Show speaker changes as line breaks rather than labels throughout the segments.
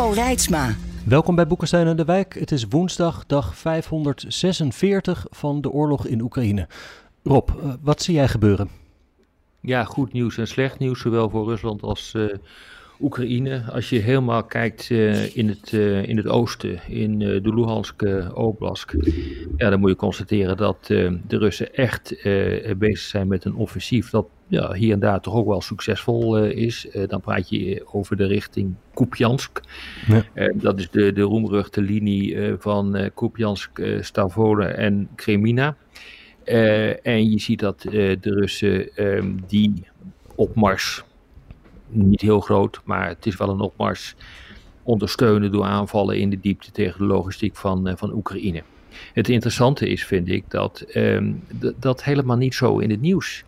Hugo Reitsma.
Welkom bij Boekenstein en de Wijk. Het is woensdag, dag 546 van de oorlog in Oekraïne. Rob, eh, wat zie jij gebeuren?
Ja, goed nieuws en slecht nieuws, zowel voor Rusland als uh, Oekraïne. Als je helemaal kijkt uh, in, het, uh, in het oosten, in de Luhansk Oblast, ja, dan moet je constateren dat de Russen echt bezig zijn met een offensief dat ja, hier en daar toch ook wel succesvol is. dan praat je over de richting Kupiansk. Ja. dat is de, de roemruchte linie van Kupiansk, Stavole en Kremina. En je ziet dat de Russen um, die opmars, niet heel groot, maar het is wel een opmars, ondersteunen door aanvallen in de diepte tegen de logistiek van, van Oekraïne. Het interessante is, vind ik, dat um, dat helemaal niet zo in het nieuws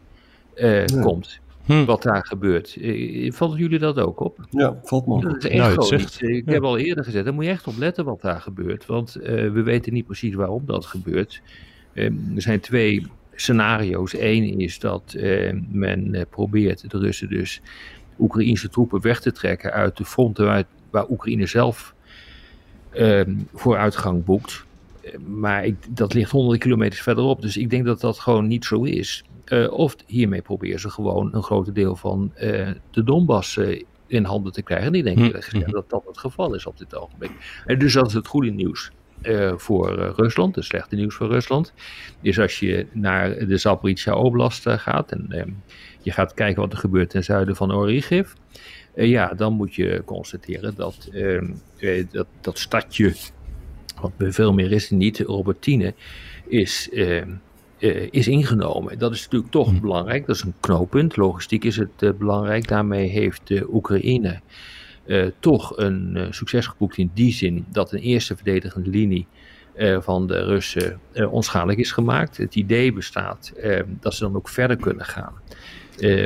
ja. komt. Hm. Wat daar gebeurt. Valt jullie dat ook op?
Ja, valt me op.
Dat is echt nou, gewoon niet. Ik ja. heb al eerder gezegd, daar moet je echt op letten wat daar gebeurt. Want we weten niet precies waarom dat gebeurt. er zijn twee scenario's. Eén is dat uh, men uh, probeert de Russen dus Oekraïnse troepen weg te trekken uit de fronten waar, waar Oekraïne zelf uh, vooruitgang boekt. Maar ik, dat ligt honderden kilometers verderop, dus ik denk dat dat gewoon niet zo is. of hiermee proberen ze gewoon een groot deel van de Donbass in handen te krijgen. En ik denk hm. gezegd dat dat het geval is op dit ogenblik. En dus dat is het goede nieuws. Voor Rusland, het slechte nieuws voor Rusland, is als je naar de Zaporizhia Oblast gaat en je gaat kijken wat er gebeurt ten zuiden van Origiv, ja, dan moet je constateren dat dat, dat stadje, wat veel meer is niet, Robertine, is, ehm, is ingenomen. Dat is natuurlijk toch belangrijk, dat is een knooppunt, logistiek is het belangrijk, daarmee heeft Oekraïne uh, toch een succes geboekt in die zin dat een eerste verdedigende linie uh, van de Russen onschadelijk is gemaakt. Het idee bestaat dat ze dan ook verder kunnen gaan.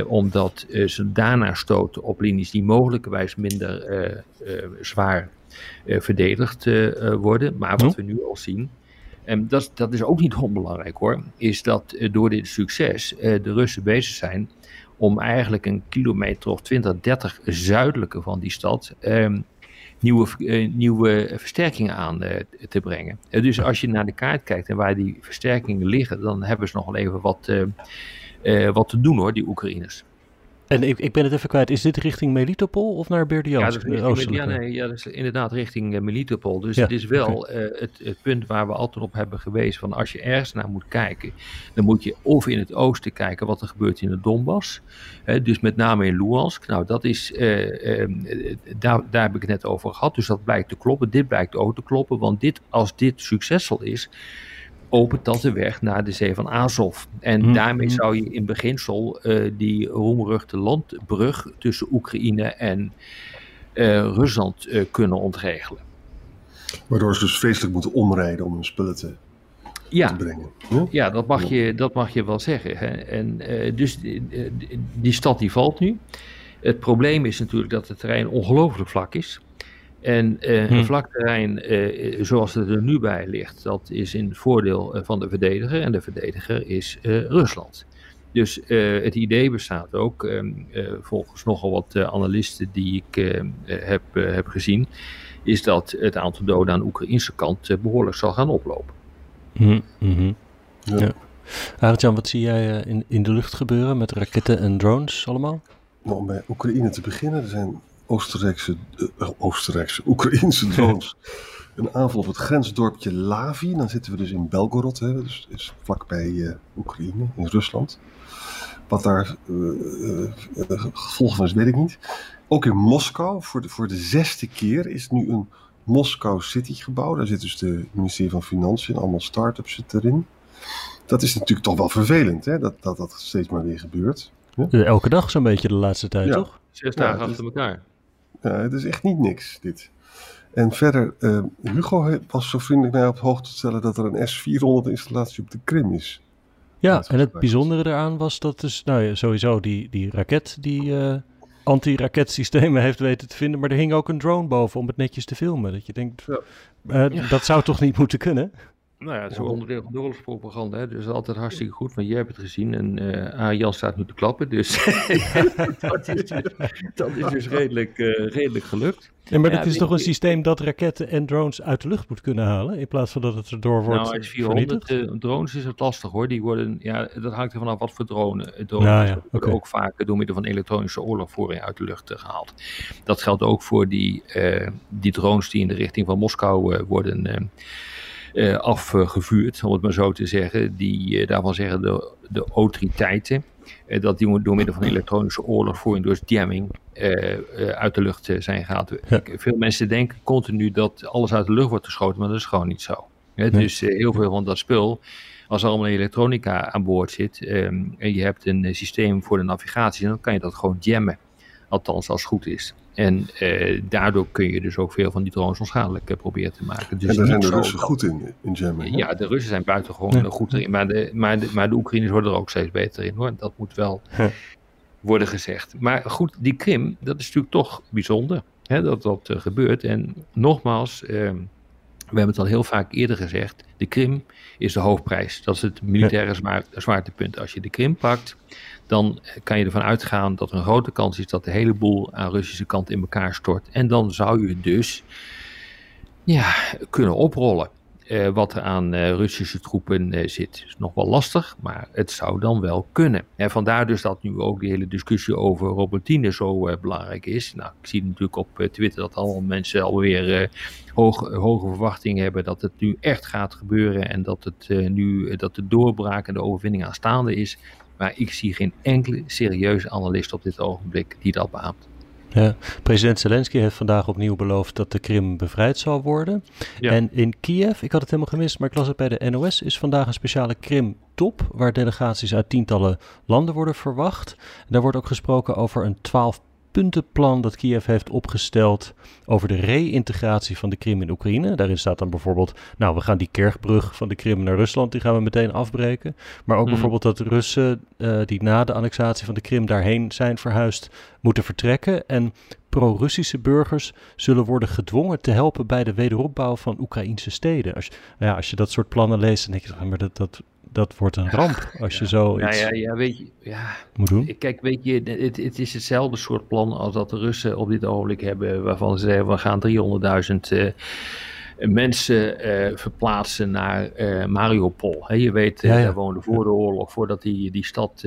omdat ze daarna stoten op linies die mogelijkerwijs minder zwaar verdedigd worden. Maar wat we nu al zien, en dat, dat is ook niet onbelangrijk hoor, is dat door dit succes de Russen bezig zijn om eigenlijk een kilometer of 20, 30 zuidelijker van die stad um, nieuwe, nieuwe versterkingen aan te brengen. Dus als je naar de kaart kijkt en waar die versterkingen liggen, dan hebben ze nog wel even wat, wat te doen hoor, die Oekraïners.
En ik, ik ben het even kwijt, is dit richting Melitopol of naar Berdiansk?
Ja, dat is, ja, nee, ja, dat is inderdaad richting uh, Melitopol. Dus ja, het is wel okay. uh, het, het, punt waar we altijd op hebben gewezen. Van als je ergens naar moet kijken, dan moet je of in het oosten kijken wat er gebeurt in de Donbass. Uh, dus met name in Luhansk. Nou, dat is, daar, daar heb ik het net over gehad. Dus dat blijkt te kloppen. Dit blijkt ook te kloppen. Want dit, als dit succesvol is, opent dat de weg naar de zee van Azov. En mm. daarmee zou je in beginsel uh, die roemruchte landbrug tussen Oekraïne en uh, Rusland uh, kunnen ontregelen.
Waardoor ze dus feestelijk moeten omrijden om hun spullen te,
ja.
te brengen.
Ja, ja dat, mag je, dat mag je wel zeggen. Hè? En, dus die, die stad die valt nu. Het probleem is natuurlijk dat het terrein ongelooflijk vlak is. En uh, hm. een vlak terrein uh, zoals het er nu bij ligt, dat is in het voordeel uh, van de verdediger. En de verdediger is Rusland. Dus het idee bestaat ook, ehm, volgens nogal wat analisten die ik heb, heb gezien, is dat het aantal doden aan de Oekraïnse kant behoorlijk zal gaan oplopen.
Hm. Mm-hmm. Ja. ja. wat zie jij in, in de lucht gebeuren met raketten en drones allemaal?
Nou, om bij Oekraïne te beginnen, er zijn Oostenrijkse, uh, Oostenrijkse, Oekraïnse drones. een aanval op het grensdorpje Lavi. Dan zitten we dus in Belgorod, hè, dus is vlakbij uh, Oekraïne, in Rusland. Wat daar uh, gevolgen van is, weet ik niet. Ook in Moskou, voor de, voor de zesde keer, is nu een Moskou City gebouwd. Daar zit dus de ministerie van Financiën, allemaal start-ups zitten erin. Dat is natuurlijk toch wel vervelend, hè, dat, dat dat steeds maar weer gebeurt.
Ja? Elke dag zo'n beetje de laatste tijd,
ja.
toch?
Zes dagen ja, achter elkaar.
Ja, het is echt niet niks, dit. En verder, uh, Hugo was zo vriendelijk mij op hoogte te stellen dat er een S-400 installatie op de Krim is.
Ja, en het bijzondere eraan was dat dus, nou ja, sowieso die, die raket die uh, anti-raketsystemen heeft weten te vinden, maar er hing ook een drone boven om het netjes te filmen. Dat je denkt, ja. Uh, ja. dat zou toch niet moeten kunnen?
Nou ja, het is een onderdeel van de oorlogspropaganda, hè? dus altijd hartstikke goed, want jij hebt het gezien en uh, Jan staat nu te klappen, dus dat, is dus dat is dus redelijk, uh, redelijk gelukt.
Ja, maar ja, dat is toch een systeem dat raketten en drones uit de lucht moet kunnen halen, in plaats van dat het erdoor wordt
Nou, als 400 uh, drones is het lastig hoor, die worden, ja, dat hangt er vanaf wat voor drone. Drones nou, ja, worden okay. ook vaak door middel van elektronische oorlogvoering uit de lucht gehaald. Dat geldt ook voor die, die drones die in de richting van Moskou worden uh, afgevuurd, om het maar zo te zeggen. Die, uh, daarvan zeggen de, de autoriteiten uh, dat die door middel van elektronische oorlogvoering, dus jamming, uit de lucht zijn gehaald. Ja. Veel mensen denken continu dat alles uit de lucht wordt geschoten, maar dat is gewoon niet zo. Dus heel veel van dat spul, als er allemaal elektronica aan boord zit um, en je hebt een systeem voor de navigatie, dan kan je dat gewoon jammen. Althans, als het goed is. En uh, daardoor kun je dus ook veel van die drones onschadelijk uh, proberen te maken. Dus
en daar zijn de Russen goed in, in jamming.
Ja, de Russen zijn buitengewoon ja. goed in. Maar de, maar, de, maar de Oekraïners worden er ook steeds beter in hoor. Dat moet wel ja. worden gezegd. Maar goed, die Krim, dat is natuurlijk toch bijzonder hè, dat dat uh, gebeurt. En nogmaals, ehm, we hebben het al heel vaak eerder gezegd. De Krim is de hoofdprijs. Dat is het militaire zwaar, zwaartepunt. Als je de Krim pakt, dan kan je ervan uitgaan dat er een grote kans is dat de hele boel aan de Russische kant in elkaar stort. En dan zou je dus ja, kunnen oprollen. Uh, wat er aan uh, Russische troepen uh, zit. is nog wel lastig, maar het zou dan wel kunnen. En vandaar dus dat nu ook die hele discussie over Robotine zo belangrijk is. Nou, ik zie natuurlijk op Twitter dat allemaal mensen alweer hoog, hoge verwachtingen hebben dat het nu echt gaat gebeuren en dat, het, nu, dat de doorbraak en de overwinning aanstaande is. Maar ik zie geen enkele serieuze analist op dit ogenblik die dat beaamt.
Ja, president Zelensky heeft vandaag opnieuw beloofd dat de Krim bevrijd zal worden. Ja. En in Kiev, ik had het helemaal gemist, maar ik las het bij de NOS, is vandaag een speciale Krim-top, waar delegaties uit tientallen landen worden verwacht. En daar wordt ook gesproken over een 12 puntenplan dat Kiev heeft opgesteld over de reïntegratie van de Krim in Oekraïne. Daarin staat dan bijvoorbeeld, nou, we gaan die kerkbrug van de Krim naar Rusland, die gaan we meteen afbreken. Maar ook mm. bijvoorbeeld dat Russen uh, die na de annexatie van de Krim daarheen zijn verhuisd, moeten vertrekken. En pro-Russische burgers zullen worden gedwongen te helpen bij de wederopbouw van Oekraïnse steden. Als je, ja, als je dat soort plannen leest, dan denk je, maar dat, dat, dat wordt een ramp als ja. je zo
ja, ja, ja, weet je, ja.
moet doen.
Kijk, weet je, het, het is hetzelfde soort plan als dat de Russen op dit ogenblik hebben, waarvan ze zeggen, we gaan 300.000 uh, mensen uh, verplaatsen naar uh, Mariupol. He, je weet, ja, ja. daar woonden voor de oorlog, voordat die, die stad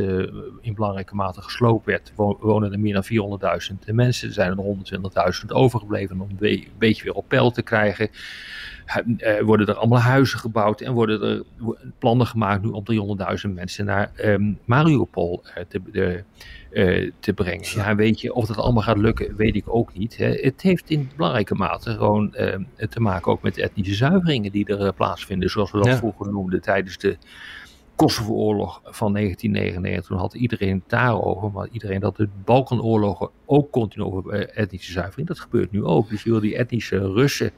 in belangrijke mate gesloopt werd, wonen er meer dan 400.000 mensen. Er zijn er 120.000 overgebleven om een beetje weer op peil te krijgen. Uh, worden er allemaal huizen gebouwd en worden er plannen gemaakt nu om 300.000 mensen naar um, Mariupol uh, te, de, uh, te brengen. Ja, weet je, of dat allemaal gaat lukken, weet ik ook niet. Hè. Het heeft in belangrijke mate gewoon ehm, te maken ook met etnische zuiveringen die er plaatsvinden, zoals we dat ja. vroeger noemden tijdens de Kosovo-oorlog van 1999. Toen had iedereen het daarover, maar iedereen dat de Balkanoorlogen ook continu over etnische zuivering. Dat gebeurt nu ook. Dus je wil die etnische Russen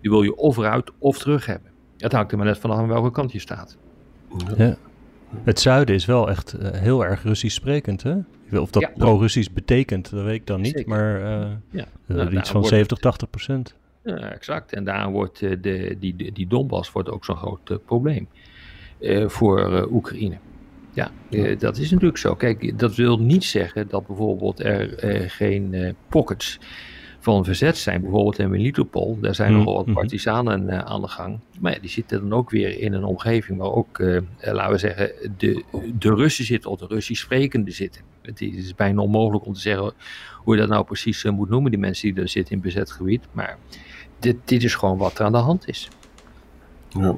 die wil je of eruit of terug hebben. Het hangt er maar net vanaf aan welke kant je staat.
Ja. Het zuiden is wel echt uh, heel erg Russisch sprekend, hè? Of dat ja, pro-Russisch betekent, dat weet ik dan niet, zeker. maar uh, ja. nou, iets van 70, 80 procent.
Ja, exact. En daar wordt de, die, die, Donbass wordt ook zo'n groot probleem voor Oekraïne. Ja, dat is natuurlijk zo. Kijk, dat wil niet zeggen dat bijvoorbeeld er geen pockets van verzet zijn. Bijvoorbeeld in Melitopol, daar zijn mm. nogal wat mhm. partisanen uh, aan de gang. Maar ja, die zitten dan ook weer in een omgeving waar ook, uh, laten we zeggen, de, de Russen zitten of de Russisch sprekende zitten. Het is bijna onmogelijk om te zeggen hoe je dat nou precies uh, moet noemen, die mensen die er zitten in bezet gebied. Maar dit, dit is gewoon wat er aan de hand is.
Ja.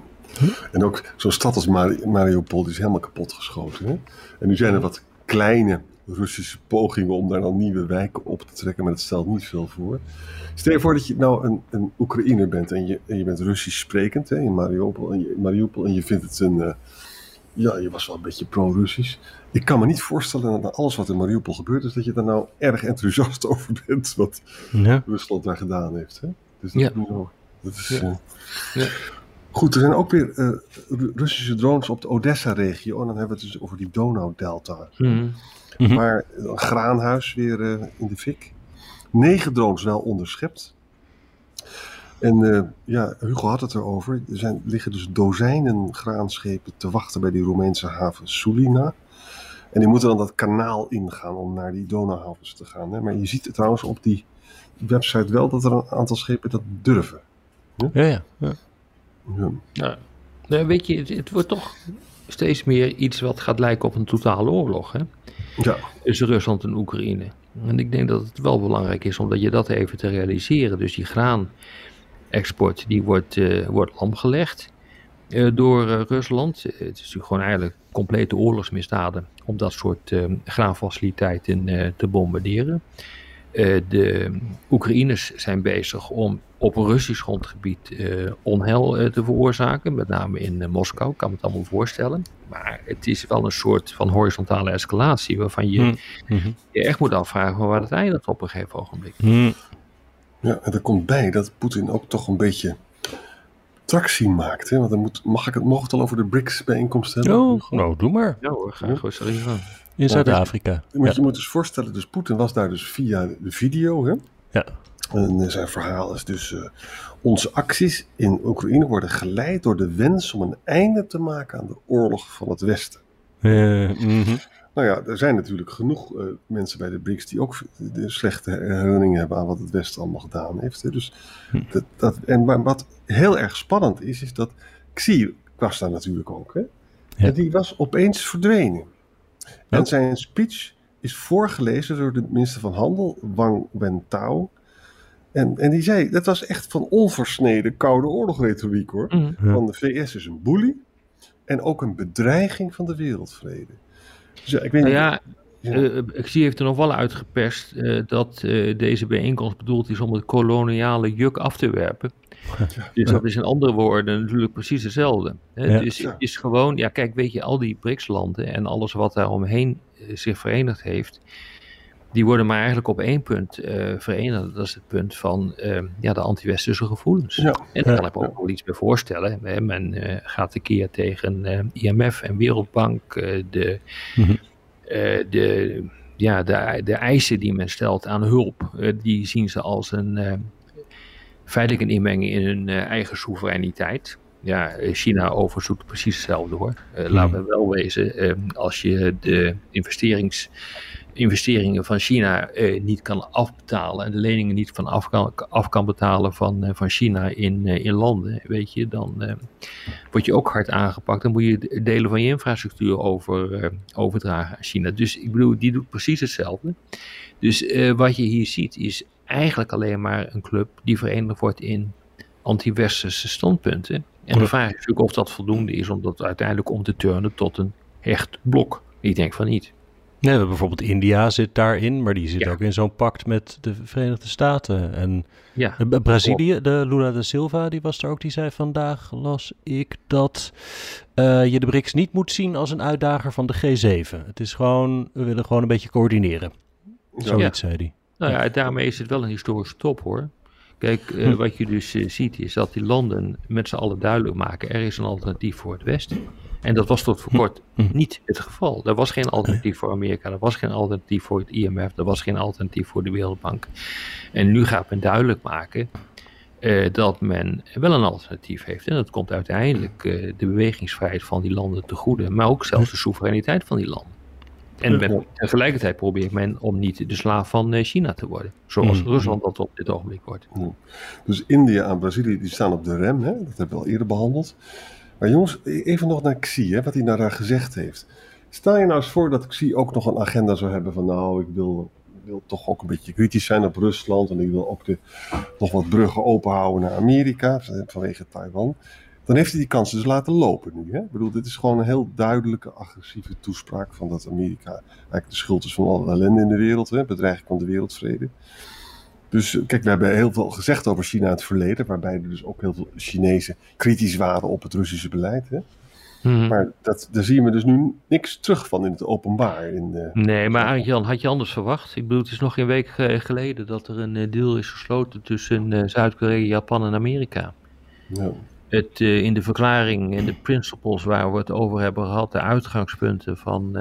En ook zo'n stad als Mariupol die is helemaal kapot geschoten. Hè? En nu zijn er wat kleine Russische pogingen om daar dan nieuwe wijken op te trekken, maar dat stelt niet veel voor. Stel je voor dat je nou een, een Oekraïner bent en je, en je bent Russisch sprekend hè, in Mariupol en, je, Mariupol en je vindt het een, uh, ja, je was wel een beetje pro-Russisch. Ik kan me niet voorstellen dat na alles wat in Mariupol gebeurd is, dat je daar nou erg enthousiast over bent wat ja. Rusland daar gedaan heeft. Hè? Dus dat, ja. dat is. Ja. Uh, Goed, er zijn ook weer uh, Russische drones op de Odessa-regio. En dan hebben we het dus over die Donau-delta. Mm -hmm. Maar een graanhuis weer uh, in de fik. Negen drones wel onderschept. En uh, ja, Hugo had het erover. Er zijn, liggen dus dozijnen graanschepen te wachten bij die Roemeense haven Sulina. En die moeten dan dat kanaal ingaan om naar die Donauhavens te gaan. Hè? Maar je ziet trouwens op die website wel dat er een aantal schepen dat durven.
Ja, ja. ja. ja.
ja. Nou, weet je, het, het, wordt toch steeds meer iets wat gaat lijken op een totale oorlog. Hè? Ja. Rusland en Oekraïne. En ik denk dat het wel belangrijk is om je dat even te realiseren. Dus die graanexport die wordt, uh, wordt lamgelegd uh, door uh, Rusland. het is natuurlijk gewoon eigenlijk complete oorlogsmisdaden om dat soort graanfaciliteiten te bombarderen. de Oekraïners zijn bezig om op Russisch grondgebied onheil te veroorzaken, met name in Moskou, kan me het allemaal voorstellen. Maar het is wel een soort van horizontale escalatie, waarvan je mm. je echt moet afvragen waar het eindigt op een gegeven ogenblik.
Mm. Ja, en er komt bij dat Poetin ook toch een beetje tractie maakt. Hè? Want dan moet, mag ik het, mogen het al over de BRICS-bijeenkomst hebben?
Oh, nou, doe maar.
Ja hoor, graag hoor, sorry van.
In Zuid-Afrika.
Ja. Je moet dus voorstellen, dus Poetin was daar dus via de video, hè?
Ja.
En eh, zijn verhaal is dus: uh, onze acties in Oekraïne worden geleid door de wens om een einde te maken aan de oorlog van het Westen.
Uh, mm -hmm.
Nou ja, er zijn natuurlijk genoeg uh, mensen bij de BRICS die ook de slechte herinneringen hebben aan wat het Westen allemaal gedaan heeft. Hè. Dus hm. dat, dat, en maar wat heel erg spannend is, is dat Xi was daar natuurlijk ook. Hè. Ja. En die was opeens verdwenen. En zijn speech is voorgelezen door de minister van Handel, Wang Wentao. En, en die zei, dat was echt van onversneden koude oorlogretoriek hoor. Mm. Van de VS is een bully en ook een bedreiging van de wereldvrede.
Dus ja, ik weet nou ja, ja. Uh, zie heeft er nog wel uitgeperst uh, dat uh, deze bijeenkomst bedoeld is om het koloniale juk af te werpen. Ja. Dus dat is in andere woorden natuurlijk precies hetzelfde. Hè? Ja. Dus het is gewoon, ja kijk, weet je, al die BRICS-landen en alles wat daar omheen zich verenigd heeft, die worden maar eigenlijk op één punt uh, verenigd. Dat is het punt van uh, ja, de anti-westerse gevoelens. Ja. En daar kan ik me ook wel iets bij voorstellen. Hè. Men uh, gaat de keer tegen IMF en Wereldbank. de, mm-hmm. de, ja, de, de eisen die men stelt aan hulp, die zien ze als een feitelijk een inmenging in hun eigen soevereiniteit. Ja, China overzoekt precies hetzelfde hoor. Laten mm-hmm. we wel wezen, als je de investerings investeringen van China eh, niet kan afbetalen en de leningen niet van af kan, af kan betalen van, van China in, in landen, weet je, dan word je ook hard aangepakt. Dan moet je delen van je infrastructuur over, overdragen aan China. Dus ik bedoel, die doet precies hetzelfde. Dus wat je hier ziet is eigenlijk alleen maar een club die verenigd wordt in anti-westerse standpunten. En de vraag is natuurlijk of dat voldoende is om dat uiteindelijk om te turnen tot een hecht blok. Ik denk van niet.
Nee, bijvoorbeeld India zit daarin, maar die zit ook in zo'n pact met de Verenigde Staten. En ja, Brazilië, de Lula da Silva, die was er ook, die zei vandaag, las ik, dat uh, je de BRICS niet moet zien als een uitdager van de G7. Het is gewoon, we willen gewoon een beetje coördineren. Zoiets ja. zei hij.
Nou ja, daarmee is het wel een historische top hoor. Kijk, uh, hm. wat je dus uh, ziet is dat die landen met z'n allen duidelijk maken, er is een alternatief voor het Westen. En dat was tot voor kort hm. niet het geval. Er was geen alternatief voor Amerika, er was geen alternatief voor het IMF, er was geen alternatief voor de Wereldbank. En nu gaat men duidelijk maken uh, dat men wel een alternatief heeft. En dat komt uiteindelijk de bewegingsvrijheid van die landen te goede, maar ook zelfs de soevereiniteit van die landen. En men, tegelijkertijd probeert men om niet de slaaf van uh, China te worden. Zoals mm. Rusland dat op dit ogenblik wordt.
Mm. Dus India en Brazilië die staan op de rem, hè? dat hebben we al eerder behandeld. Maar jongens, even nog naar Xi, hè, wat hij nou daar gezegd heeft. Stel je nou eens voor dat Xi ook nog een agenda zou hebben van nou, ik wil, wil toch ook een beetje kritisch zijn op Rusland en ik wil ook de, nog wat bruggen openhouden naar Amerika vanwege Taiwan. Dan heeft hij die kansen dus laten lopen nu. Hè? Ik bedoel, dit is gewoon een heel duidelijke agressieve toespraak van dat Amerika eigenlijk de schuld is van alle ellende in de wereld, hè? bedreiging van de wereldvrede. Dus kijk, we hebben heel veel gezegd over China in het verleden, waarbij er dus ook heel veel Chinezen kritisch waren op het Russische beleid. Hè? Mhm. Maar dat, daar zie je me dus nu niks terug van in het openbaar. In de...
Nee, maar Jan, had je anders verwacht? Ik bedoel, het is nog geen week geleden dat er een deal is gesloten tussen Zuid-Korea, Japan en Amerika. Ja. Het, in de verklaring en de principles waar we het over hebben gehad, de uitgangspunten van,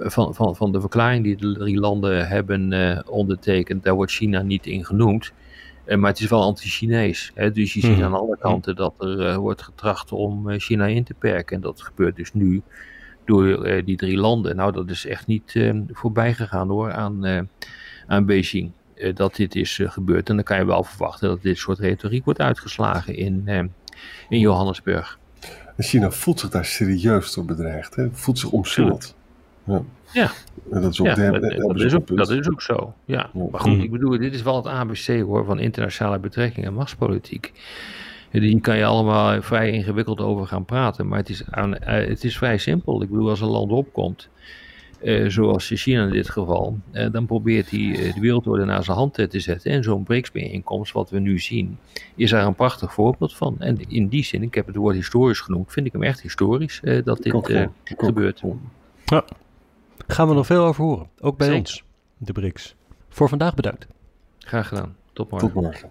van, van, van de verklaring die de drie landen hebben ondertekend, daar wordt China niet in genoemd. Eh, maar het is wel anti-Chinees. Dus je ziet mhm. aan alle kanten dat er wordt getracht om eh, China in te perken. En dat gebeurt dus nu door die drie landen. Nou, dat is echt niet voorbij gegaan hoor aan, aan Beijing. Dat dit is gebeurd. En dan kan je wel verwachten dat dit soort retoriek wordt uitgeslagen in, in Johannesburg.
China voelt zich daar serieus door bedreigd. Hè? Voelt zich omsingeld.
Ja. ja.
dat is, ook
de, dat, is ook, dat is ook zo. Ja. Maar goed, ik bedoel, dit is wel het ABC hoor, van internationale betrekkingen en machtspolitiek. Die kan je allemaal vrij ingewikkeld over gaan praten, maar het is, aan, eh, het is vrij simpel. Ik bedoel, als een land opkomt, zoals China in dit geval, uh, dan probeert hij uh, de wereldorde naar zijn hand te zetten. En zo'n BRICS-bijeenkomst, wat we nu zien, is daar een prachtig voorbeeld van. En in die zin, ik heb het woord historisch genoemd, vind ik hem echt historisch dat dit gebeurt.
Ja. Gaan we nog veel over horen. Ook bij ons, de BRICS. Voor vandaag bedankt.
Graag gedaan. Tot morgen.
Tot morgen.